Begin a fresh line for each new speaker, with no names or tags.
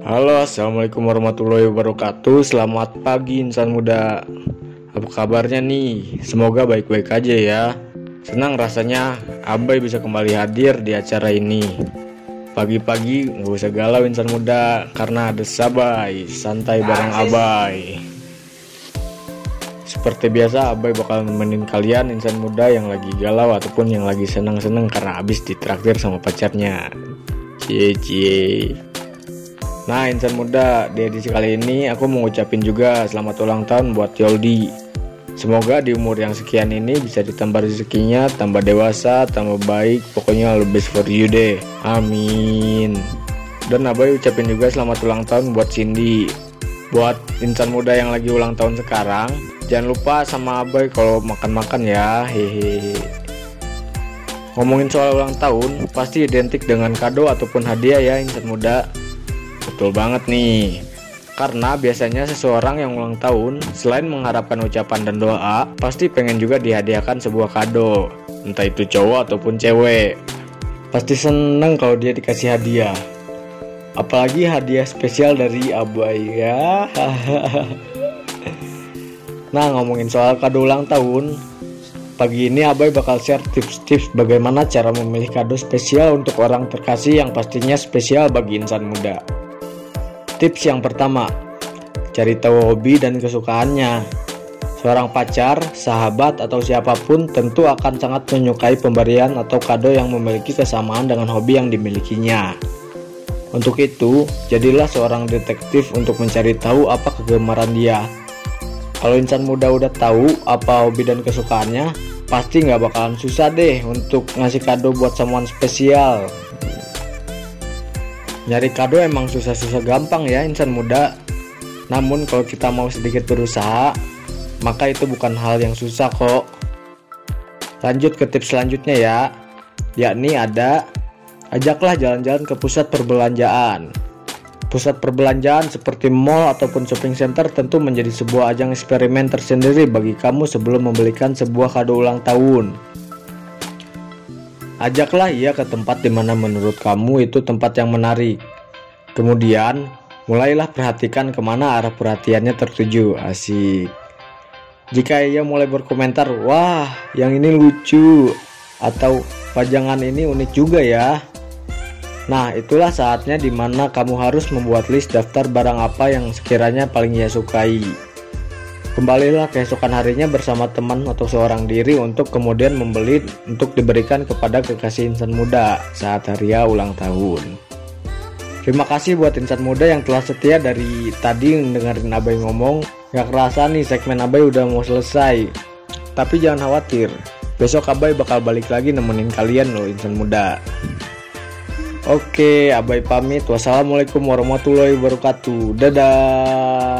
Halo, assalamualaikum warahmatullahi wabarakatuh. Selamat pagi, insan muda. Apa kabarnya nih? Semoga baik-baik aja ya. Senang rasanya Abai bisa kembali hadir di acara ini. Pagi-pagi nggak usah galau insan muda karena ada Sabai, santai bareng Abai. Seperti biasa Abai bakal nemenin kalian insan muda yang lagi galau ataupun yang lagi senang-senang karena habis ditraktir sama pacarnya. Cie cie. Nah insan muda di edisi kali ini aku mau ngucapin juga selamat ulang tahun buat Yoldi Semoga di umur yang sekian ini bisa ditambah rezekinya, tambah dewasa, tambah baik, pokoknya lebih for you deh. Amin. Dan Abai ucapin juga selamat ulang tahun buat Cindy. Buat insan muda yang lagi ulang tahun sekarang, jangan lupa sama Abai kalau makan-makan ya. Hehehe. Ngomongin soal ulang tahun, pasti identik dengan kado ataupun hadiah ya insan muda. Betul banget nih. Karena biasanya seseorang yang ulang tahun, selain mengharapkan ucapan dan doa, pasti pengen juga dihadiahkan sebuah kado, entah itu cowok ataupun cewek. Pasti seneng kalau dia dikasih hadiah. Apalagi hadiah spesial dari Abai ya. nah, ngomongin soal kado ulang tahun, Pagi ini Abai bakal share tips-tips bagaimana cara memilih kado spesial untuk orang terkasih yang pastinya spesial bagi insan muda. Tips yang pertama, cari tahu hobi dan kesukaannya. Seorang pacar, sahabat, atau siapa pun tentu akan sangat menyukai pemberian atau kado yang memiliki kesamaan dengan hobi yang dimilikinya. Untuk itu, jadilah seorang detektif untuk mencari tahu apa kegemaran dia. Kalau insan muda udah tahu apa hobi dan kesukaannya, pasti nggak bakalan susah deh untuk ngasih kado buat someone spesial. Nyari kado emang susah-susah gampang ya insan muda. Namun kalau kita mau sedikit berusaha, maka itu bukan hal yang susah kok. Lanjut ke tips selanjutnya ya, yakni ada ajaklah jalan-jalan ke pusat perbelanjaan. Pusat perbelanjaan seperti mall ataupun shopping center tentu menjadi sebuah ajang eksperimen tersendiri bagi kamu sebelum membelikan sebuah kado ulang tahun. Ajaklah ia ke tempat di mana menurut kamu itu tempat yang menarik. Kemudian, mulailah perhatikan ke mana arah perhatiannya tertuju. Asik. Jika ia mulai berkomentar, wah yang ini lucu, atau pajangan ini unik juga ya. Nah, itulah saatnya di mana kamu harus membuat list daftar barang apa yang sekiranya paling ia sukai. Kembalilah keesokan harinya bersama teman atau seorang diri untuk kemudian membeli untuk diberikan kepada kekasih insan muda saat hari ulang tahun. Terima kasih buat insan muda yang telah setia dari tadi dengerin Abai ngomong. Gak kerasa nih segmen Abai udah mau selesai. Tapi jangan khawatir, besok Abai bakal balik lagi nemenin kalian loh insan muda. Oke, Abai pamit. Wassalamualaikum warahmatullahi wabarakatuh. Dadah.